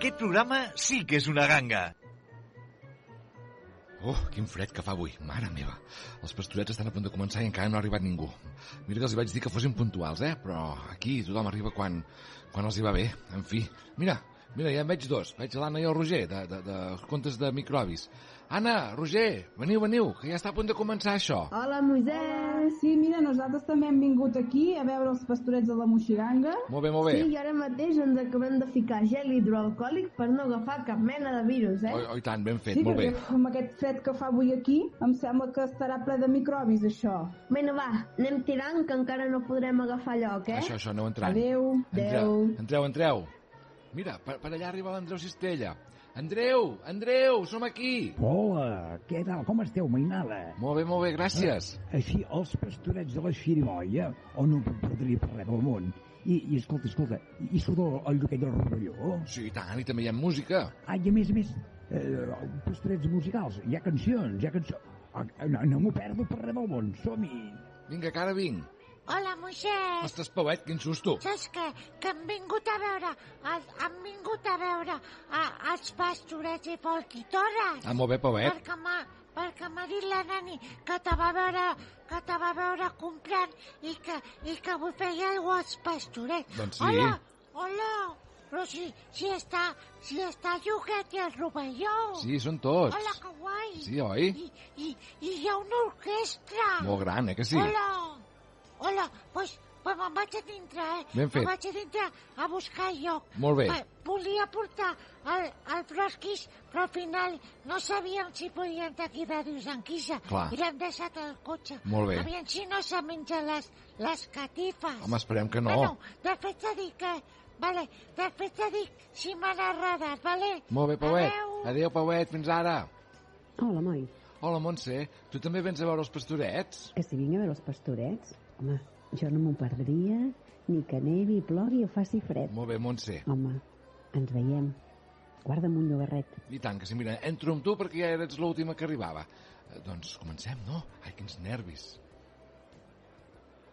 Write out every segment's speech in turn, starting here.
Aquest programa sí que és una ganga. Oh, quin fred que fa avui, mare meva. Els pastorets estan a punt de començar i encara no ha arribat ningú. Mira que els hi vaig dir que fossin puntuals, eh? Però aquí tothom arriba quan, quan els hi va bé. En fi, mira, mira, ja en veig dos. Veig l'Anna i el Roger, de, de, de contes de microbis. Anna, Roger, veniu, veniu, que ja està a punt de començar això. Hola, Moisès. Sí, mira, nosaltres també hem vingut aquí a veure els pastorets de la Moixiganga. Molt bé, molt bé. Sí, i ara mateix ens acabem de ficar gel hidroalcohòlic per no agafar cap mena de virus, eh? Oi, oi tant, ben fet, sí, molt bé. perquè amb aquest fred que fa avui aquí, em sembla que estarà ple de microbis, això. Vinga, va, anem tirant, que encara no podrem agafar lloc, eh? Això, això, aneu entrant. Adéu. Entreu, entreu, entreu. Mira, per, per allà arriba l'Andreu Cistella. Andreu, Andreu, som aquí. Hola, què tal? Com esteu, mainada? Molt bé, molt bé, gràcies. Així, els pastorets de la Xirimoia, o no em perdria per res del món. I, i escolta, escolta, i surt el, el Lluquet del Rovelló? Sí, i tant, i també hi ha música. Ah, i a més a més, eh, pastorets musicals, hi ha cancions, hi ha cançons... Ah, no, no m'ho perdo per res del món, som-hi! Vinga, que ara vinc. Hola, Moisès. Ostres, Pauet, quin susto. Saps què? Que han vingut a veure, han, han vingut a veure a, els pastorets i folquitores. Ah, molt bé, Pauet. Perquè m'ha perquè m'ha dit la nani que te va veure que te va veure comprant i que, i que vull feia alguna als pastorets. Doncs sí. Hola, hola, però si, si està, si està Lluquet i el Rovelló. Sí, són tots. Hola, que guai. Sí, oi? I, i, i hi ha una orquestra. Molt gran, eh, que sí? Hola, hola, pues, pues me'n vaig a dintre, eh? Ben fet. Me'n vaig a dintre a buscar lloc. Molt bé. Va, volia portar el, el brosquis, però al final no sabíem si podien entrar aquí ràdios en quissa. Clar. I l'hem deixat al cotxe. Molt bé. Aviam si no se menja les, les catifes. Home, esperem que no. Bueno, després te dic que... Vale, després te dic si m'han arradat, vale? Molt bé, Pauet. Adéu. Adéu, Pauet, fins ara. Hola, moi. Hola, Montse. Tu també vens a veure els pastorets? Que si vinc a veure els pastorets, home, jo no m'ho perdria ni que nevi, plogui o faci fred. Molt bé, Montse. Home, ens veiem. Guarda'm un llogarret. I tant, que sí, mira, entro amb tu perquè ja eres l'última que arribava. Eh, doncs comencem, no? Ai, quins nervis.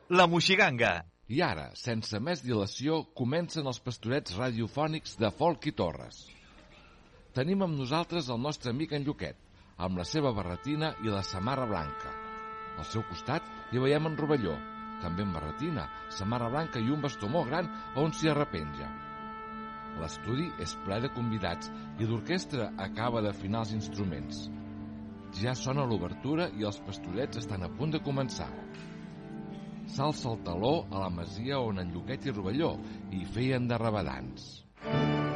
La Moixiganga. I ara, sense més dilació, comencen els pastorets radiofònics de Folk i Torres. Tenim amb nosaltres el nostre amic en Lluquet, amb la seva barretina i la samarra blanca. Al seu costat hi veiem en Rovelló, també amb barretina, samarra blanca i un bastó molt gran on s'hi arrepenja. L'estudi és ple de convidats i l'orquestra acaba d'afinar els instruments. Ja sona l'obertura i els pastorets estan a punt de començar. S'alça el taló a la masia on en Lluquet i Rovelló hi feien de rabadans. Una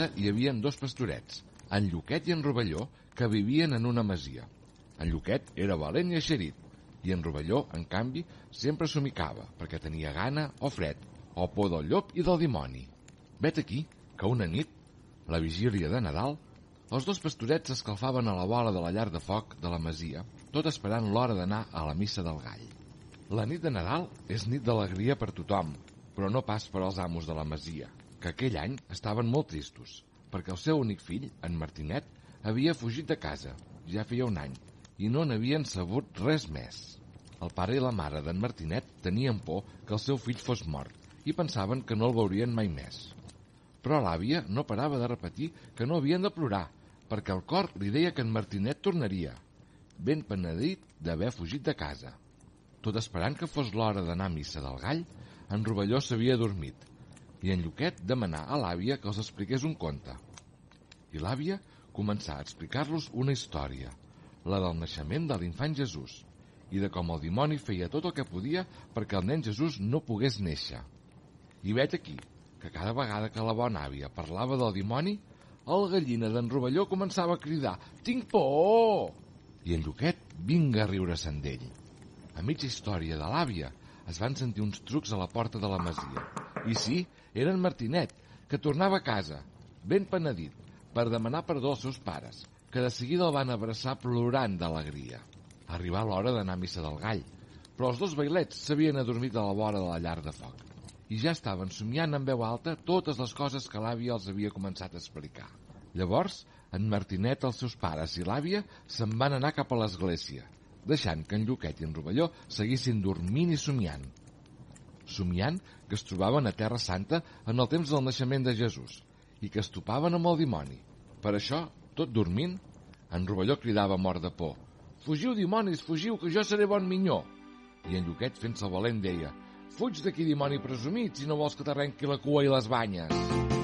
vegada hi havien dos pastorets, en Lluquet i en Rovelló, que vivien en una masia. En Lluquet era valent i eixerit, i en Rovelló, en canvi, sempre somicava, perquè tenia gana o fred, o por del llop i del dimoni. Vet aquí que una nit, la vigília de Nadal, els dos pastorets s'escalfaven a la bola de la llar de foc de la masia, tot esperant l'hora d'anar a la missa del gall. La nit de Nadal és nit d'alegria per tothom, però no pas per als amos de la masia, que aquell any estaven molt tristos, perquè el seu únic fill, en Martinet, havia fugit de casa, ja feia un any, i no n'havien sabut res més. El pare i la mare d'en Martinet tenien por que el seu fill fos mort i pensaven que no el veurien mai més. Però l'àvia no parava de repetir que no havien de plorar, perquè el cor li deia que en Martinet tornaria, ben penedit d'haver fugit de casa. Tot esperant que fos l'hora d'anar a missa del gall, en Rovelló s'havia dormit, i en Lluquet demanà a l'àvia que els expliqués un conte. I l'àvia començà a explicar-los una història, la del naixement de l'infant Jesús, i de com el dimoni feia tot el que podia perquè el nen Jesús no pogués néixer. I veig aquí que cada vegada que la bona àvia parlava del dimoni, el gallina d'en Rovelló començava a cridar «Tinc por!» i en Lluquet vinga a riure-se'n d'ell. A mitja història de l'àvia es van sentir uns trucs a la porta de la masia. I sí, era en Martinet, que tornava a casa, ben penedit, per demanar perdó als seus pares, que de seguida el van abraçar plorant d'alegria. Arribà l'hora d'anar a missa del gall, però els dos bailets s'havien adormit a la vora de la llar de foc i ja estaven somiant en veu alta totes les coses que l'àvia els havia començat a explicar. Llavors, en Martinet, els seus pares i l'àvia se'n van anar cap a l'església, deixant que en Lluquet i en Rovelló seguissin dormint i somiant. Somiant que es trobaven a Terra Santa en el temps del naixement de Jesús i que es topaven amb el dimoni. Per això, tot dormint, en Rovelló cridava mort de por «Fugiu, dimonis, fugiu, que jo seré bon minyó!» I en Lluquet, fent-se valent, deia «Fuig d'aquí, dimoni presumit, si no vols que t'arrenqui la cua i les banyes!»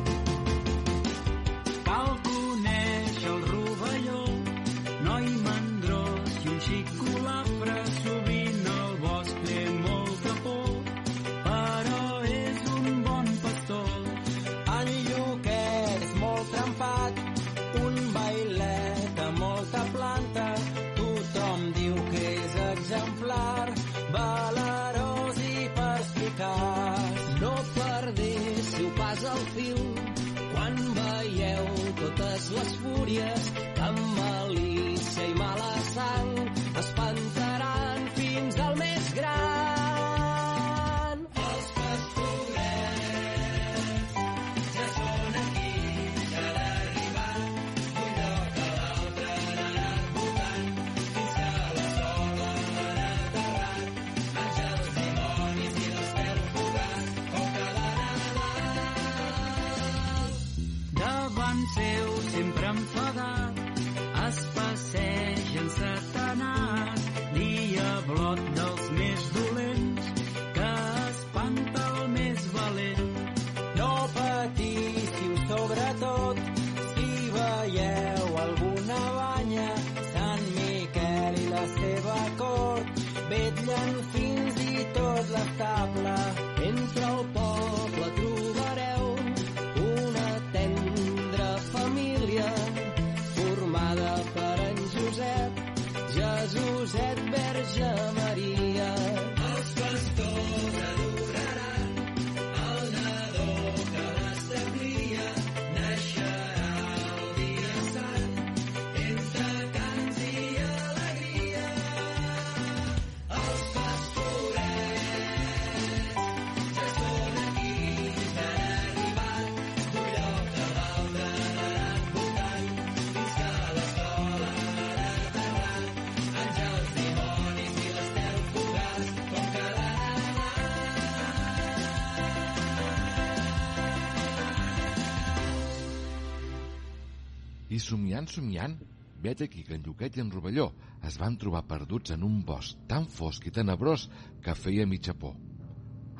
Somiant, somiant, veig aquí que en Lluquet i en Rovelló es van trobar perduts en un bosc tan fosc i tenebrós que feia mitja por.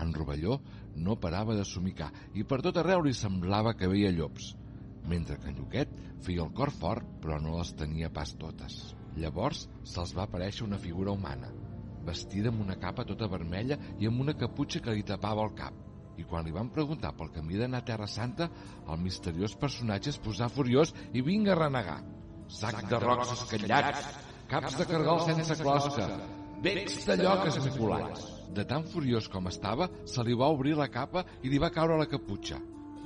En Rovelló no parava de somicar i per tot arreu li semblava que veia llops, mentre que en Lluquet feia el cor fort però no les tenia pas totes. Llavors se'ls va aparèixer una figura humana, vestida amb una capa tota vermella i amb una caputxa que li tapava el cap. I quan li van preguntar pel camí d'anar a Terra Santa, el misteriós personatge es posà furiós i vinga a renegar. Sac de rocs escatllats, caps de cargol sense closca, becs de lloques esmicolats. De tan furiós com estava, se li va obrir la capa i li va caure la caputxa.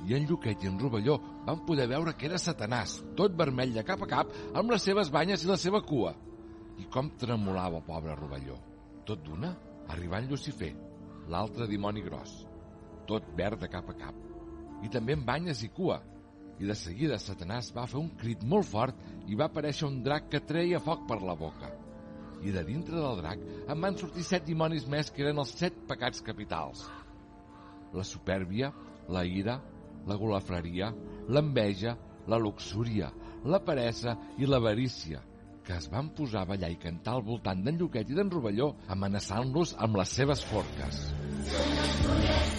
I en Lluquet i en Rovelló van poder veure que era Satanàs, tot vermell de cap a cap, amb les seves banyes i la seva cua. I com tremolava el pobre Rovelló. Tot d'una, arribant Lucifer, l'altre dimoni gros, tot verd de cap a cap, i també amb banyes i cua. I de seguida Satanàs va fer un crit molt fort i va aparèixer un drac que treia foc per la boca. I de dintre del drac en van sortir set dimonis més que eren els set pecats capitals. La supèrbia, la ira, la golafreria, l'enveja, la luxúria, la peresa i l'avarícia, que es van posar a ballar i cantar al voltant d'en Lluquet i d'en Rovelló, amenaçant-los amb les seves forques. de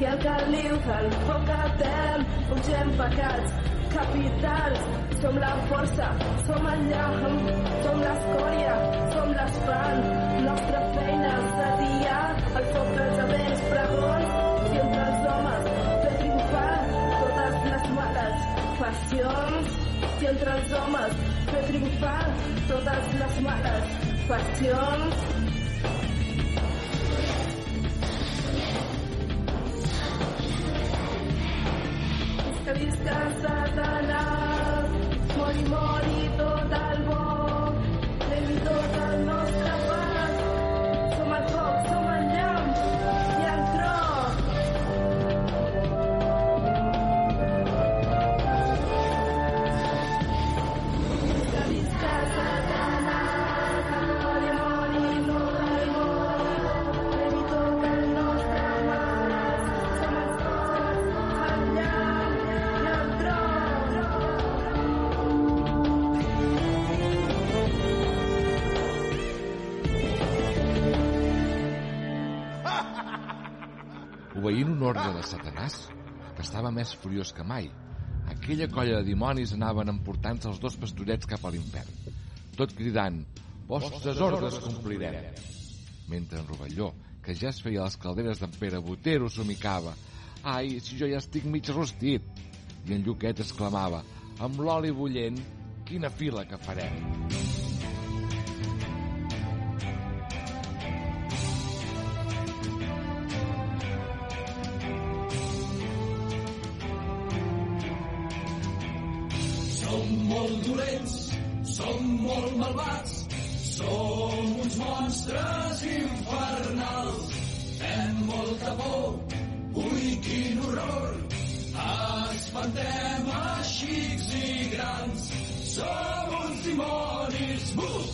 i el caliu del foc etern pugem pecats capitals som la força, som el llamp, som l'escòria, som l'espant. Nostra feina és de dia, el foc dels avents pregons, i entre els homes fer triomfar totes les males passions. I entre els homes fer triomfar totes les males passions. Que visca Satanàs, Obeint un ordre de Satanàs, que estava més furiós que mai, aquella colla de dimonis anaven emportant-se els dos pastorets cap a l'infern, tot cridant «Vostres ordres complirem!» Mentre en Rovelló, que ja es feia les calderes d'en Pere Botero, somicava «Ai, si jo ja estic mig rostit!» I en Lluquet exclamava «Amb l'oli bullent, quina fila que farem!» Espantem a xics i grans, som uns dimonis, buf,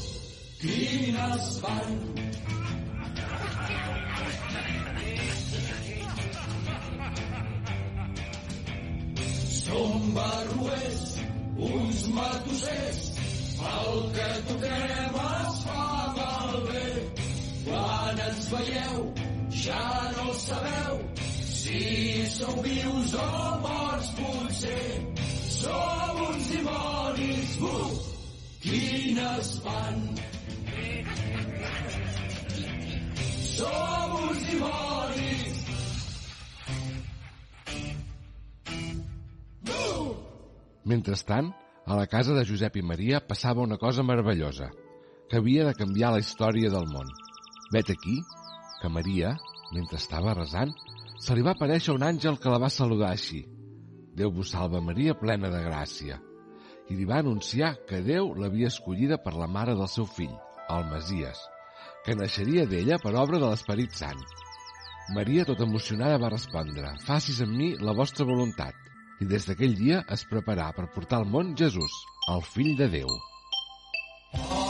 quin espant. Som barruers, uns matossers, el que toquem es fa malbé. Quan ens veieu, ja no sabeu si sou vius o morts potser. Som uns dimonis, buf, quin espant. Som uns dimonis, buf, Mentrestant, a la casa de Josep i Maria passava una cosa meravellosa, que havia de canviar la història del món. Vet aquí que Maria, mentre estava resant, se li va aparèixer un àngel que la va saludar així. Déu vos salva Maria plena de gràcia. I li va anunciar que Déu l'havia escollida per la mare del seu fill, el Masies, que naixeria d'ella per obra de l'Esperit Sant. Maria, tot emocionada, va respondre, facis amb mi la vostra voluntat. I des d'aquell dia es preparà per portar al món Jesús, el fill de Déu. Hola,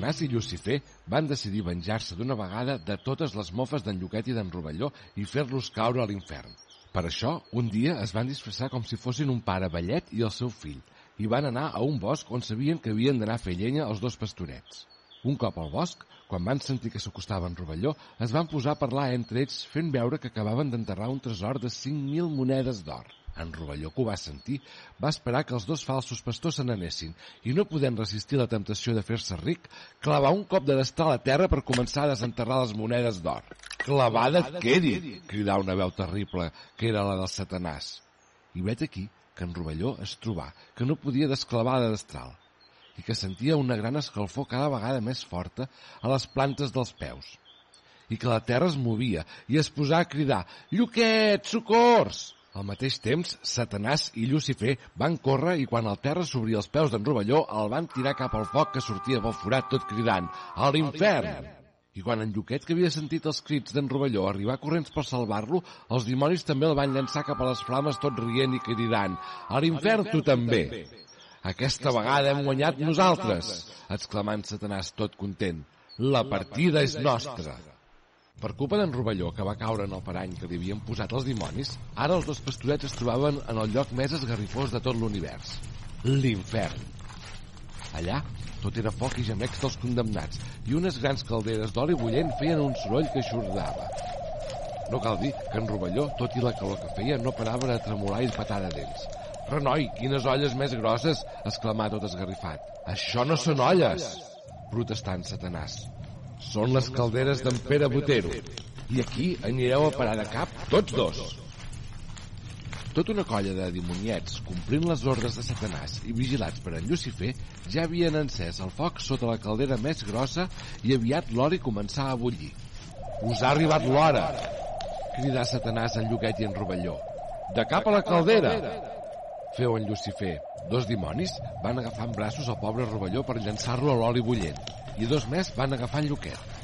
Satanàs i Lucifer van decidir venjar-se d'una vegada de totes les mofes d'en Lluquet i d'en Rovelló i fer-los caure a l'infern. Per això, un dia es van disfressar com si fossin un pare vellet i el seu fill, i van anar a un bosc on sabien que havien d'anar a fer llenya els dos pastorets. Un cop al bosc, quan van sentir que s'acostava en Rovelló, es van posar a parlar entre ells fent veure que acabaven d'enterrar un tresor de 5.000 monedes d'or. En Rovelló, que ho va sentir, va esperar que els dos falsos pastors se n'anessin i, no podent resistir la temptació de fer-se ric, clavà un cop de destral a la terra per començar a desenterrar les monedes d'or. Clavada et quedi! cridà una veu terrible, que era la del Satanàs. I vet aquí que en Rovelló es trobà que no podia desclavar la destral i que sentia una gran escalfor cada vegada més forta a les plantes dels peus i que la terra es movia i es posà a cridar «Lluquet, socors!» Al mateix temps, Satanàs i Lucifer van córrer i quan el terra s'obria als peus d'en Rovelló el van tirar cap al foc que sortia pel forat tot cridant «A l'infern!» I quan en Lluquet, que havia sentit els crits d'en Rovelló, arribar corrents per salvar-lo, els dimonis també el van llançar cap a les flames tot rient i cridant «A l'infern tu també!» Aquesta vegada hem guanyat nosaltres, exclamà en Satanàs tot content. La partida és nostra. Per culpa d'en Rovelló, que va caure en el parany que li havien posat els dimonis, ara els dos pastorets es trobaven en el lloc més esgarrifós de tot l'univers, l'infern. Allà, tot era foc i gemecs dels condemnats, i unes grans calderes d'oli bullent feien un soroll que xordava. No cal dir que en Rovelló, tot i la calor que feia, no parava de tremolar i petar de dents. Renoi, quines olles més grosses! exclamà tot esgarrifat. Això no són olles! protestà en Satanàs. Són les calderes d'en Pere Botero. I aquí anireu a parar de cap tots dos. Tota una colla de dimoniets, complint les ordres de Satanàs i vigilats per en Lucifer, ja havien encès el foc sota la caldera més grossa i aviat l'oli començà a bullir. Us ha arribat l'hora! cridà Satanàs en Lluquet i en Rovelló. De cap a la caldera! Feu en Lucifer. Dos dimonis van agafar en braços el pobre Rovelló per llançar-lo a l'oli bullent, i dos més van agafar en Lluquet.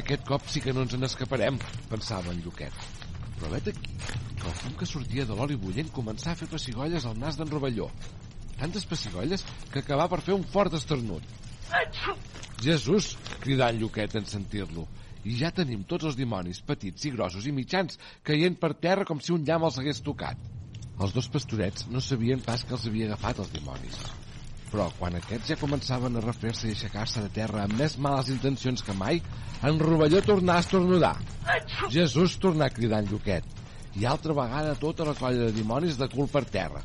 Aquest cop sí que no ens n'escaparem, pensava en Lluquet. Però vet aquí, que el fum que sortia de l'oli bullent començà a fer pessigolles al nas d'en Rovelló. Tantes pessigolles que acabà per fer un fort esternut. Jesús! cridà en Lluquet en sentir-lo. I ja tenim tots els dimonis, petits i grossos i mitjans, caient per terra com si un llamp els hagués tocat. Els dos pastorets no sabien pas que els havia agafat els dimonis. Però quan aquests ja començaven a refer-se i aixecar-se de terra amb més males intencions que mai, en Rovelló tornà a estornudar. Jesús tornà a cridar en Lluquet. I altra vegada tota la colla de dimonis de cul per terra.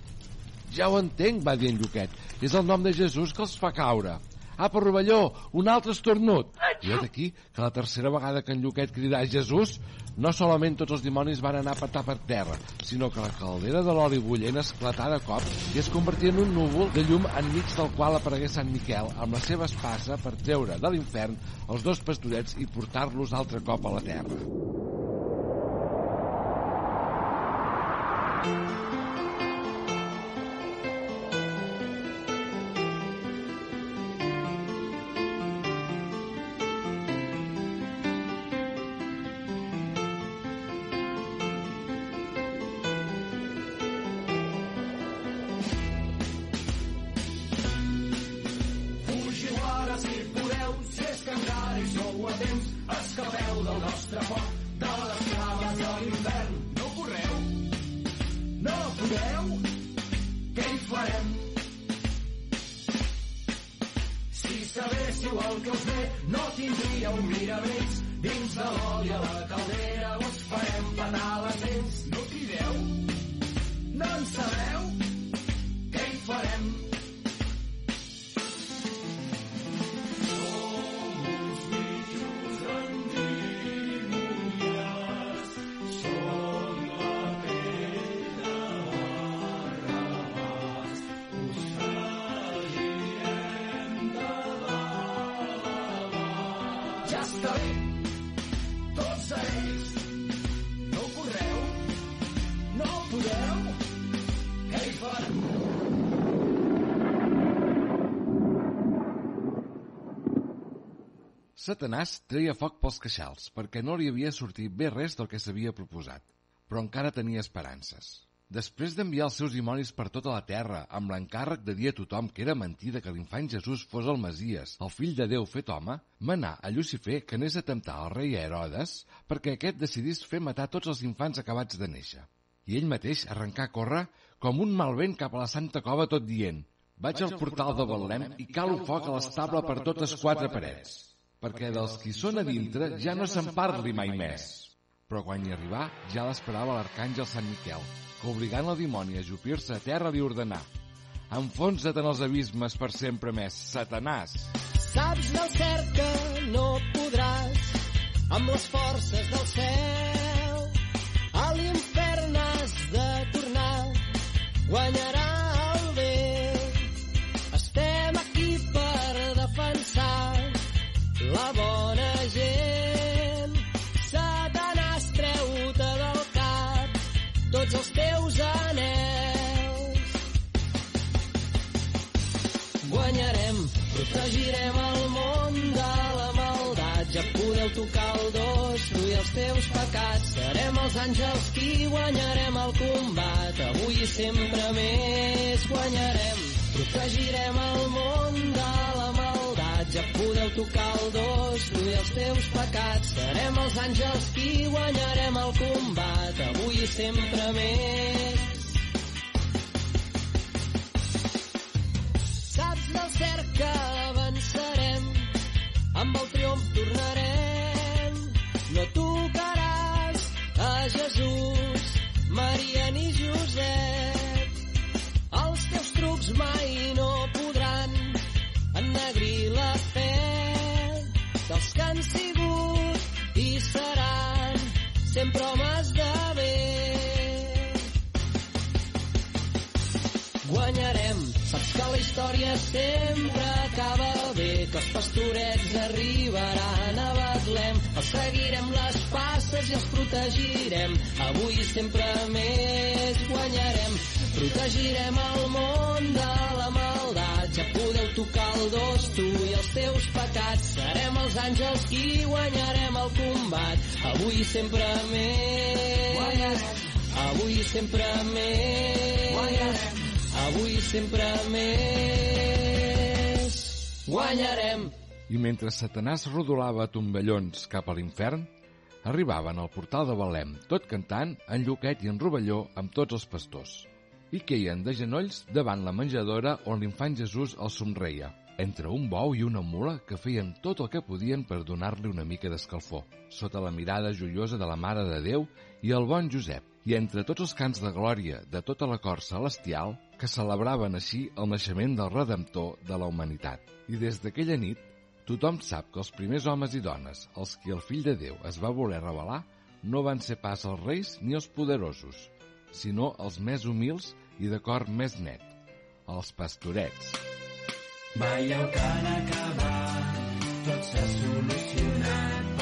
Ja ho entenc, va dir en Lluquet. És el nom de Jesús que els fa caure. Apa, Rovelló, un altre estornut. I vet aquí que la tercera vegada que en Lluquet cridà Jesús, no solament tots els dimonis van anar a patar per terra, sinó que la caldera de l'oli bullent esclatà de cop i es convertia en un núvol de llum enmig del qual aparegué Sant Miquel amb la seva espasa per treure de l'infern els dos pastorets i portar-los altre cop a la terra. Satanàs treia foc pels queixals, perquè no li havia sortit bé res del que s'havia proposat, però encara tenia esperances. Després d'enviar els seus dimonis per tota la terra amb l'encàrrec de dir a tothom que era mentida que l'infant Jesús fos el Masies, el fill de Déu fet home, manà a Lucifer que anés a temptar el rei Herodes perquè aquest decidís fer matar tots els infants acabats de néixer. I ell mateix arrencà a córrer com un mal vent cap a la Santa Cova tot dient «Vaig al portal de Betlem i calo foc a l'estable per totes quatre parets» perquè dels qui són a dintre ja no se'n parli mai més. Però quan hi arribà, ja l'esperava l'arcàngel Sant Miquel, que obligant el dimoni a ajupir-se a terra li ordenà «Enfonsa't en els abismes per sempre més, Satanàs!» Saps del cert que no podràs amb les forces del cel. A l'infern has de tornar, guanyarà tocar el dos, i els teus pecats. Serem els àngels qui guanyarem el combat. Avui i sempre més guanyarem. Protegirem el món de la maldat. Ja podeu tocar el dos, i els teus pecats. Serem els àngels qui guanyarem el combat. Avui i sempre més. Saps del cert que avançarem, amb el triomf tornarem. Jesús, Maria ni Josep. Els teus trucs mai no podran ennegrir la fe dels que han sigut i seran guanyarem. Saps que la història sempre acaba bé, que els pastorets arribaran a Betlem. Els seguirem les passes i els protegirem. Avui i sempre més guanyarem. Protegirem el món de la maldat. Ja podeu tocar el dos, tu i els teus pecats. Serem els àngels qui guanyarem el combat. Avui i sempre més. Guanyarem. Avui i sempre més. Guanyarem. Avui sempre més guanyarem. I mentre Satanàs rodolava tomballons cap a l'infern, arribaven al portal de Belém, tot cantant en Lluquet i en Rovelló amb tots els pastors. I queien de genolls davant la menjadora on l'infant Jesús els somreia, entre un bou i una mula que feien tot el que podien per donar-li una mica d'escalfor, sota la mirada joiosa de la Mare de Déu i el bon Josep, i entre tots els cants de glòria de tota la cor celestial que celebraven així el naixement del Redemptor de la humanitat. I des d'aquella nit, tothom sap que els primers homes i dones, els qui el fill de Déu es va voler revelar, no van ser pas els reis ni els poderosos, sinó els més humils i de cor més net, els pastorets. Veieu que han acabat, tot s'ha solucionat,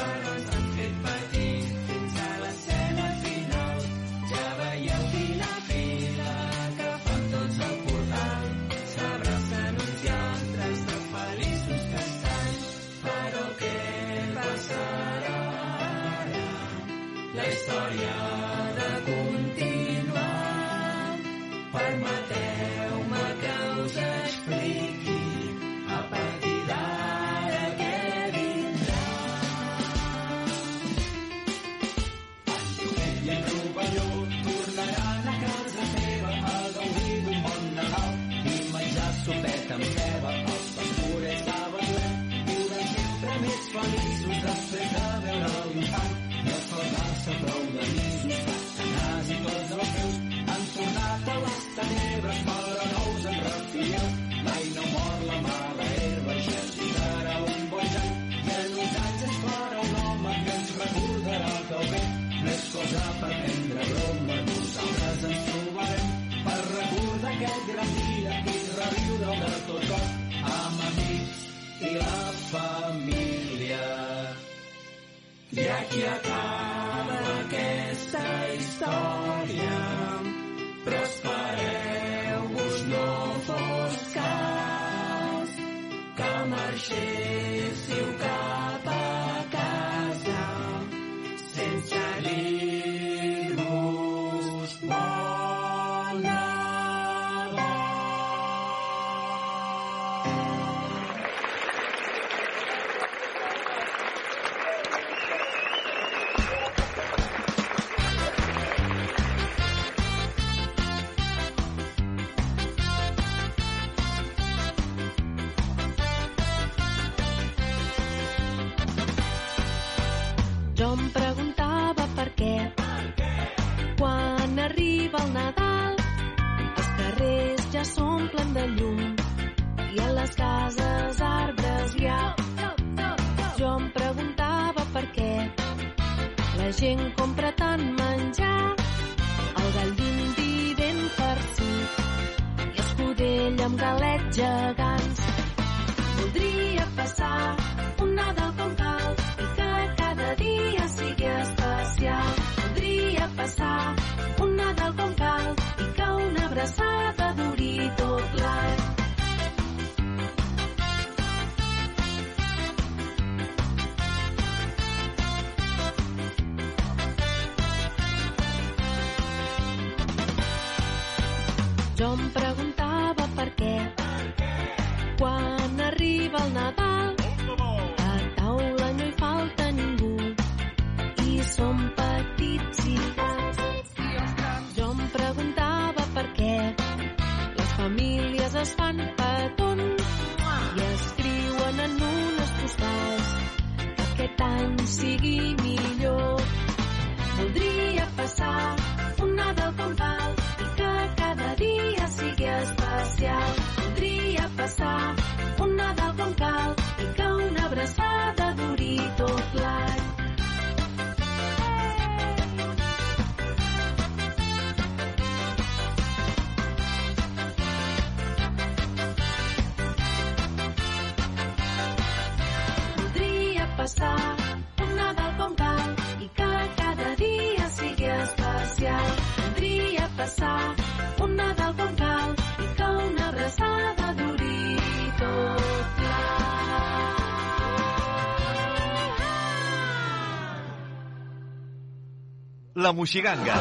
la Moxiganga.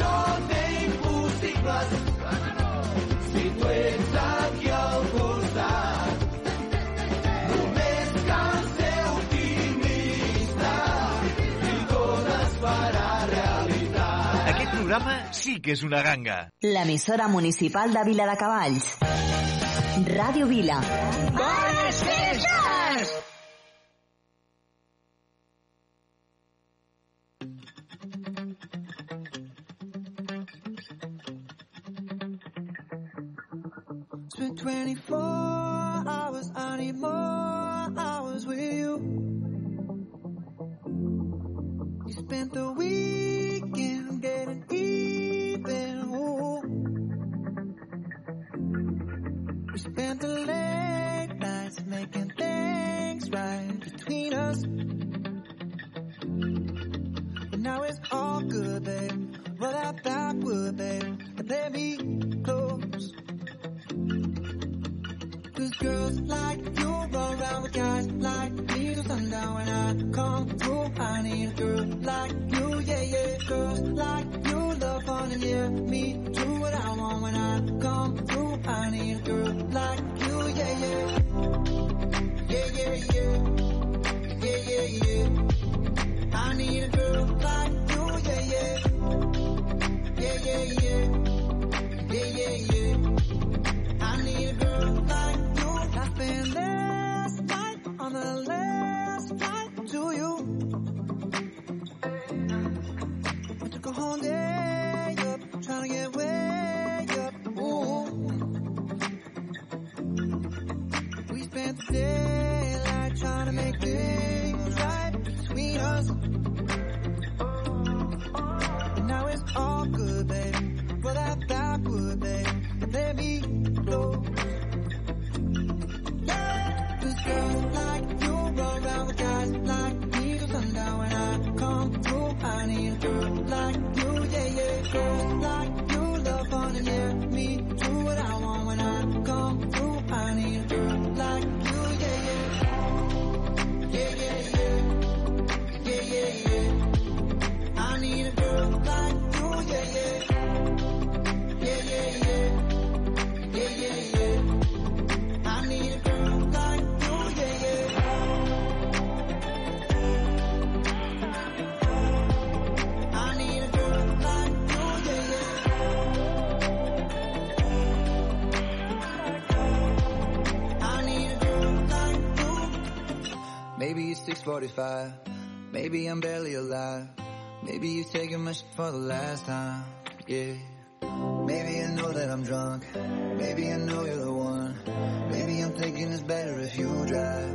No si tu ets realitat. Aquest programa sí que és una ganga. L'emissora municipal de Vila de Cavalls. Ràdio Vila. Bones 24 hours, I need more hours with you. You spent the weekend getting even. Ooh. We spent the late nights making things right between us. But now it's all good, babe. Roll out that wood, babe. girls like you run around with guys like me till sundown when I come through. I need a girl like you, yeah, yeah. Girls like you love fun and yeah, me do what I want when I come through. I need a girl like you, yeah, yeah. Yeah, yeah, yeah. 45. Maybe I'm barely alive. Maybe you're taking my shit for the last time. Yeah. Maybe I know that I'm drunk. Maybe I know you're the one. Maybe I'm thinking it's better if you drive.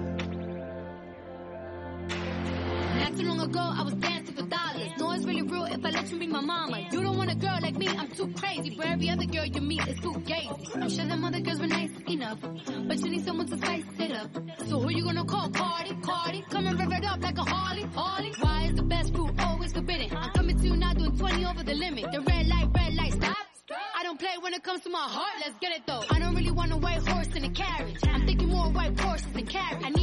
Not too long ago, I was dancing for dollars. No one's really real if I let you be my mama. You don't want a girl like me, I'm too crazy. For every other girl you meet, it's too gay. I'm sure them other girls were nice enough, but you need someone to spice comes to my heart, let's get it though. I don't really want a white horse in a carriage. I'm thinking more white horses and carriage.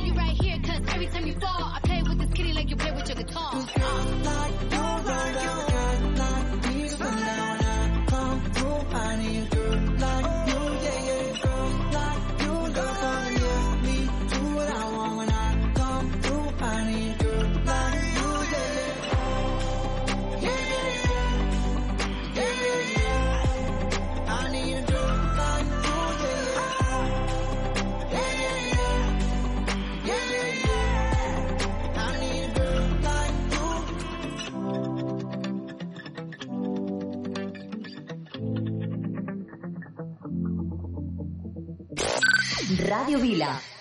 Vila.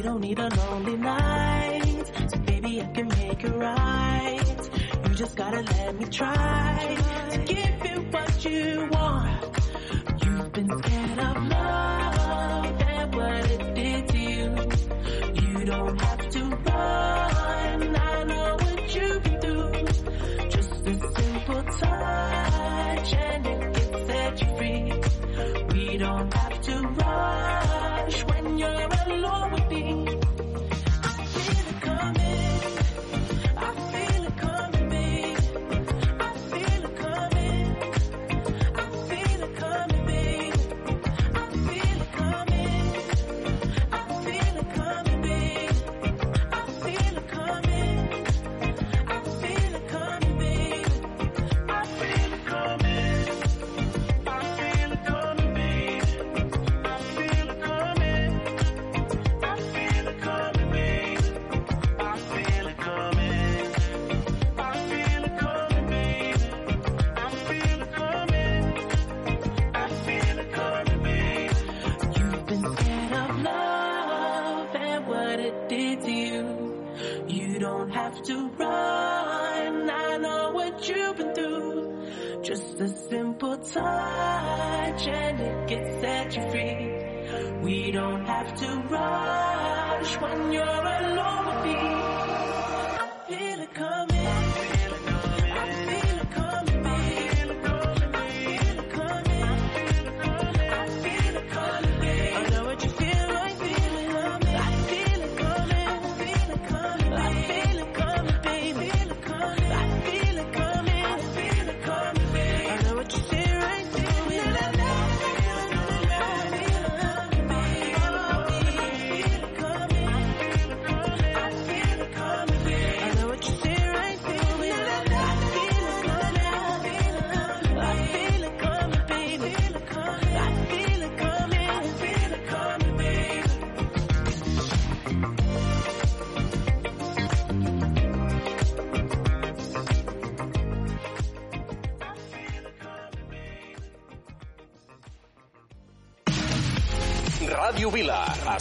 You don't need a lonely night. So baby, I can make it right. You just gotta let me try to give you what you want. You've been scared of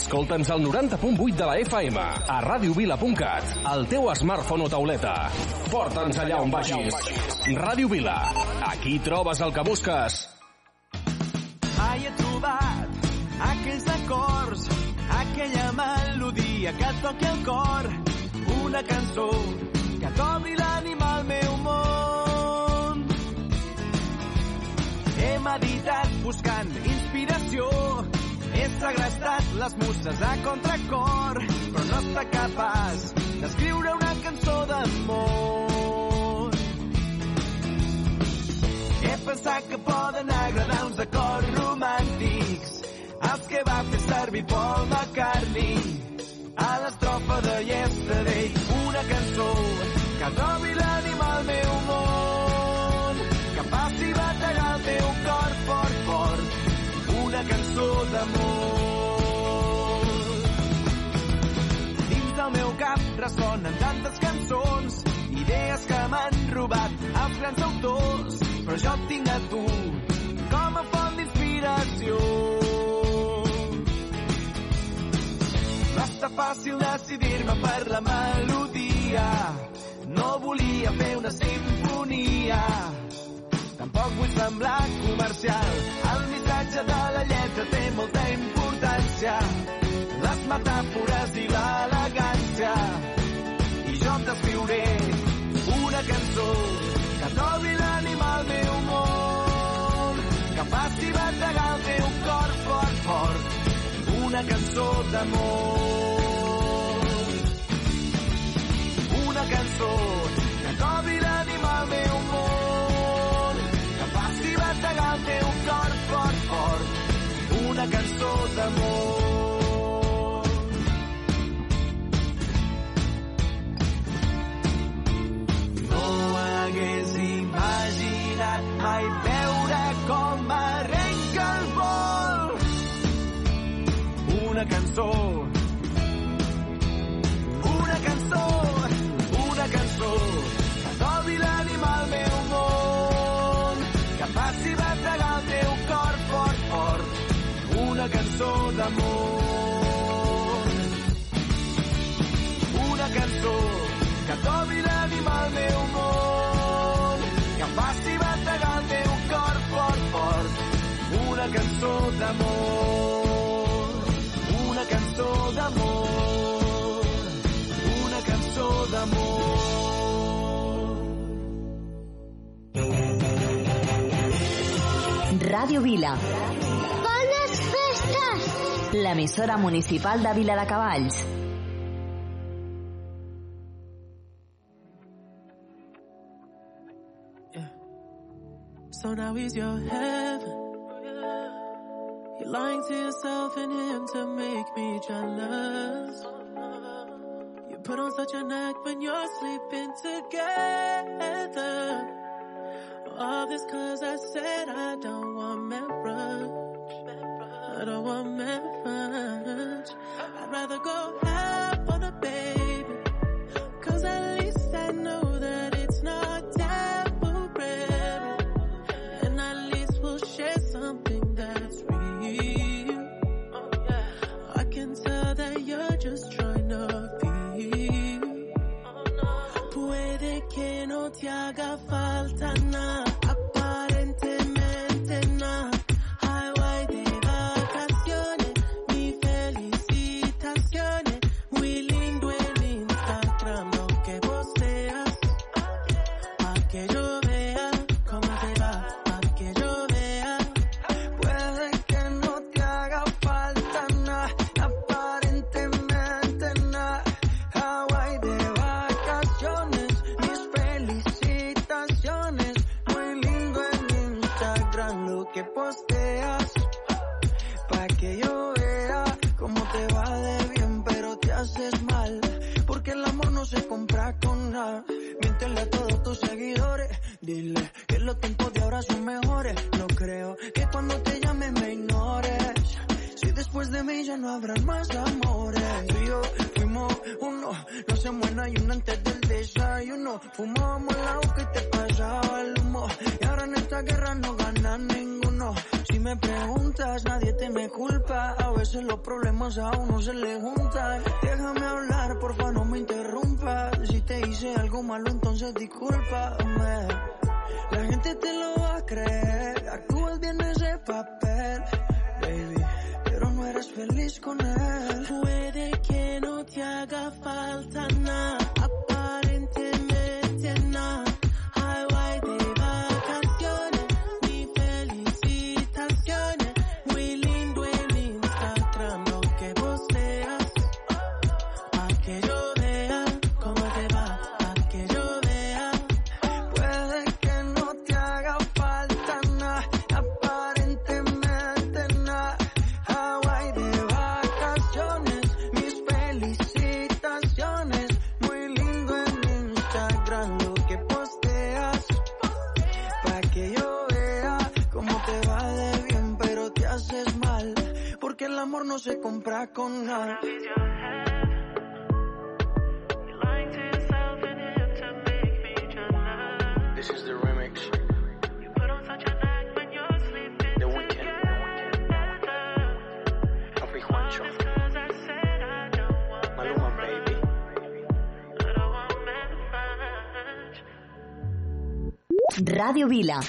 Escolta'ns al 90.8 de la FM, a radiovila.cat, al teu smartphone o tauleta. Porta'ns allà on vagis. Ràdio Vila. Aquí trobes el que busques. Mai he trobat aquells acords, aquella melodia que et toqui el cor, una cançó que t'obri l'ànima al meu món. He meditat buscant inspiració, he segrestat les muses a contracor, però no està capaç d'escriure una cançó d'amor. He pensat que poden agradar uns acords romàntics? Els que va fer servir Paul McCartney. A l'estrofa de Yesterday una cançó que trobi l'ànima al meu món. Que passi bategar el meu cor fort, fort. Una cançó d'amor del meu cap ressonen tantes cançons idees que m'han robat els grans autors però jo et tinc a tu com a font d'inspiració. Va estar fàcil decidir-me per la melodia. No volia fer una sinfonia. Tampoc vull semblar comercial. El missatge de la lletra té molta importància. Les metàfores i l'elegància. I jo t'escriuré una cançó que trobi l'ànima al meu món, que faci bategar el teu cor fort, fort, una cançó d'amor. Una cançó que trobi una cançó d'amor. No hagués imaginat mai veure com arrenca el vol. Una cançó. Una cançó. D'amor. Una cançó que trobi l'ànima al meu món, que faci bategar el teu cor fort, fort. Una cançó d'amor, una cançó d'amor, una cançó d'amor. Ràdio Vila! L'emissora municipal de Vila de Cavalls. So now he's your heaven. You're lying to yourself and him to make me jealous. You put on such an act when you're sleeping together. All this cause I said I don't want marriage. I don't want marriage. Malo, entonces discúlpame. La gente te lo va a creer. Actúas bien ese papel, baby. Pero no eres feliz con él. Puede que no te haga falta nada, se compra con nada. This is the remix. The Weeknd. Papi Juancho. Maluma, baby. Radio Vila.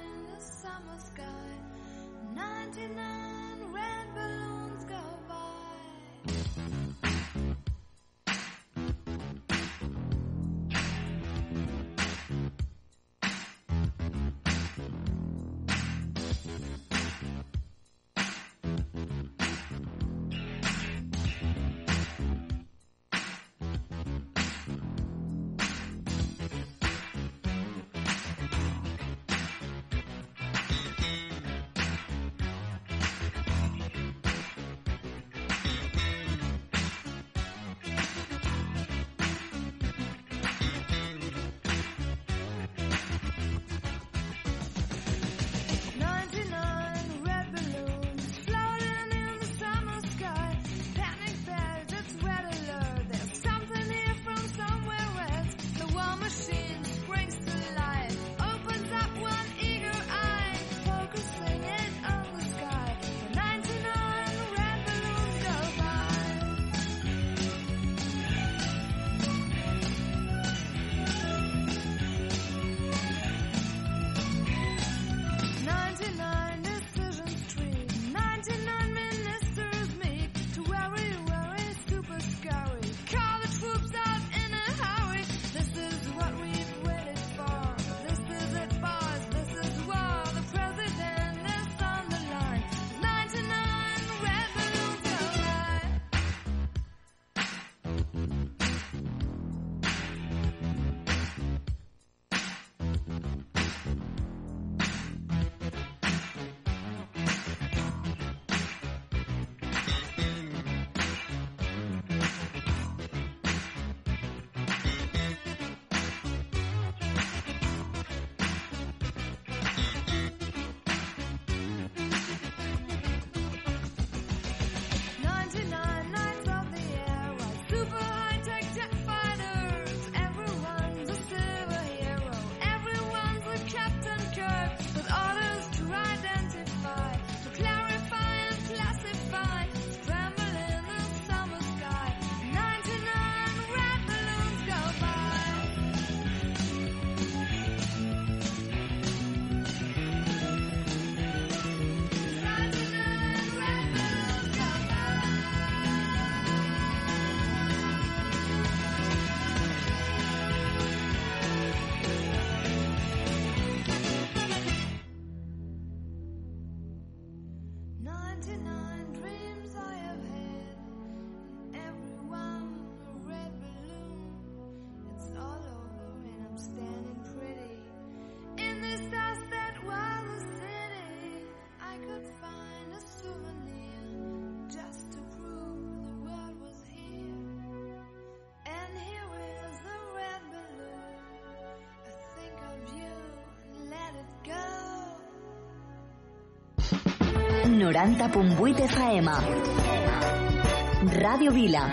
summer sky. 99 red balloons 90.8 FM. Ràdio Vila,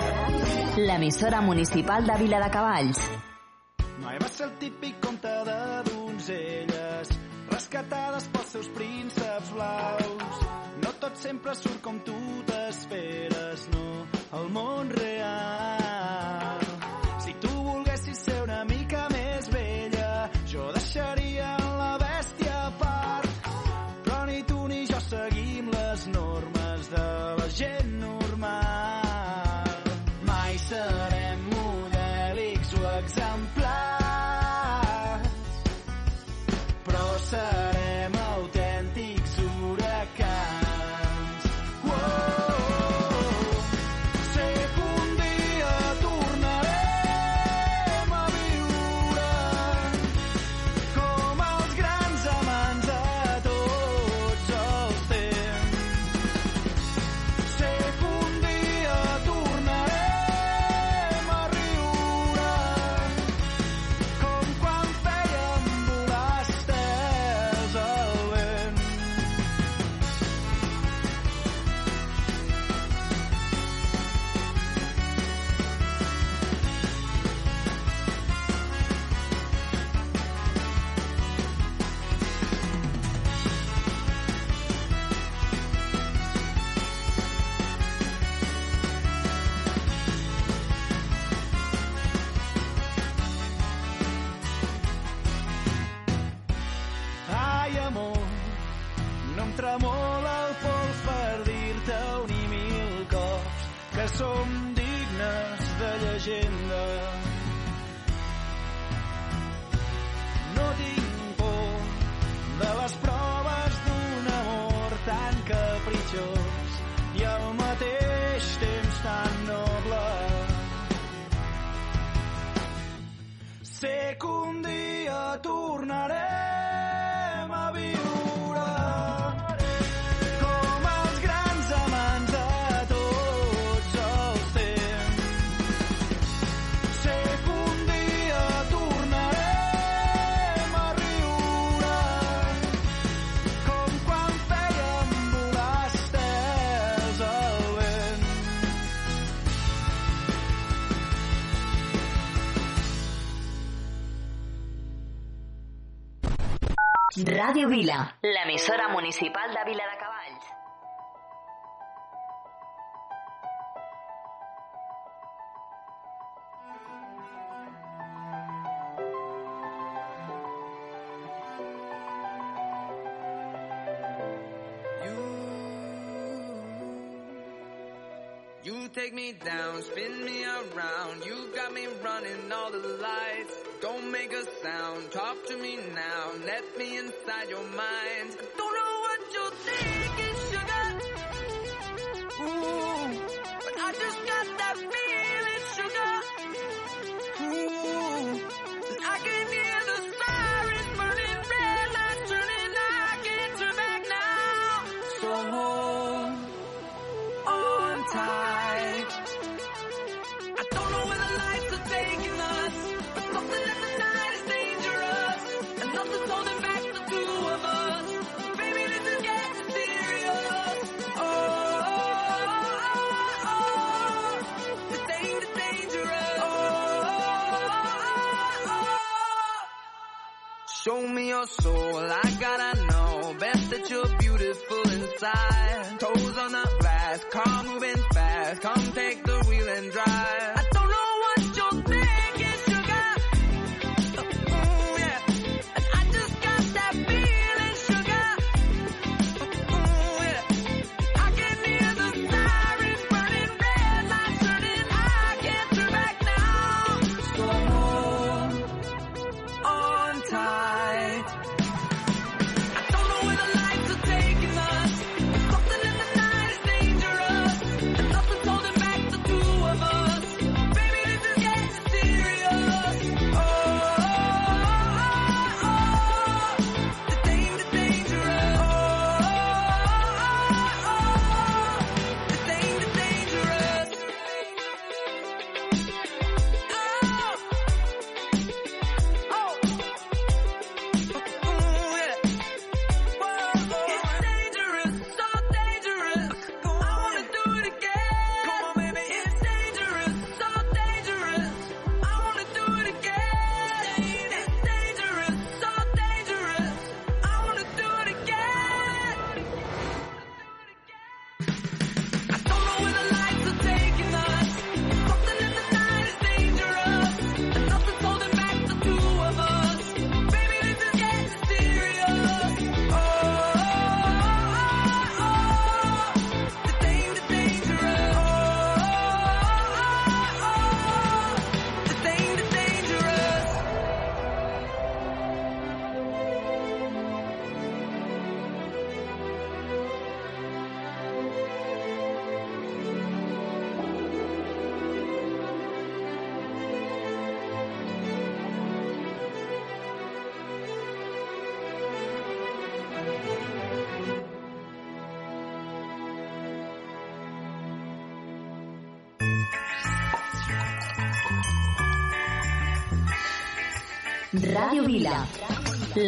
l'emissora municipal de Vila de Cavalls. Mai va ser el típic conte de donzelles, rescatades pels seus prínceps blaus. No tot sempre surt com tu t'esperes, no. El món Radio Vila, la emisora municipal You take me down, spin me around. You got me running all the lights. Don't make a sound, talk to me now. Let me inside your mind. I don't know what you're thinking, sugar. Ooh. soul, I gotta know best that you're beautiful inside. Toes on the glass, car moving fast, come take the wheel and drive.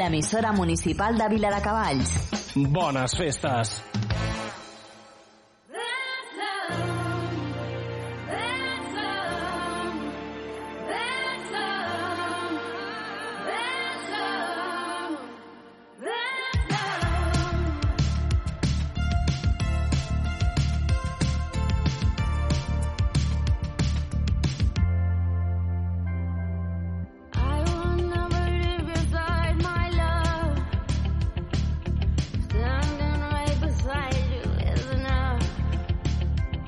L'emissora municipal de Vila de Cavalls. Bones festes!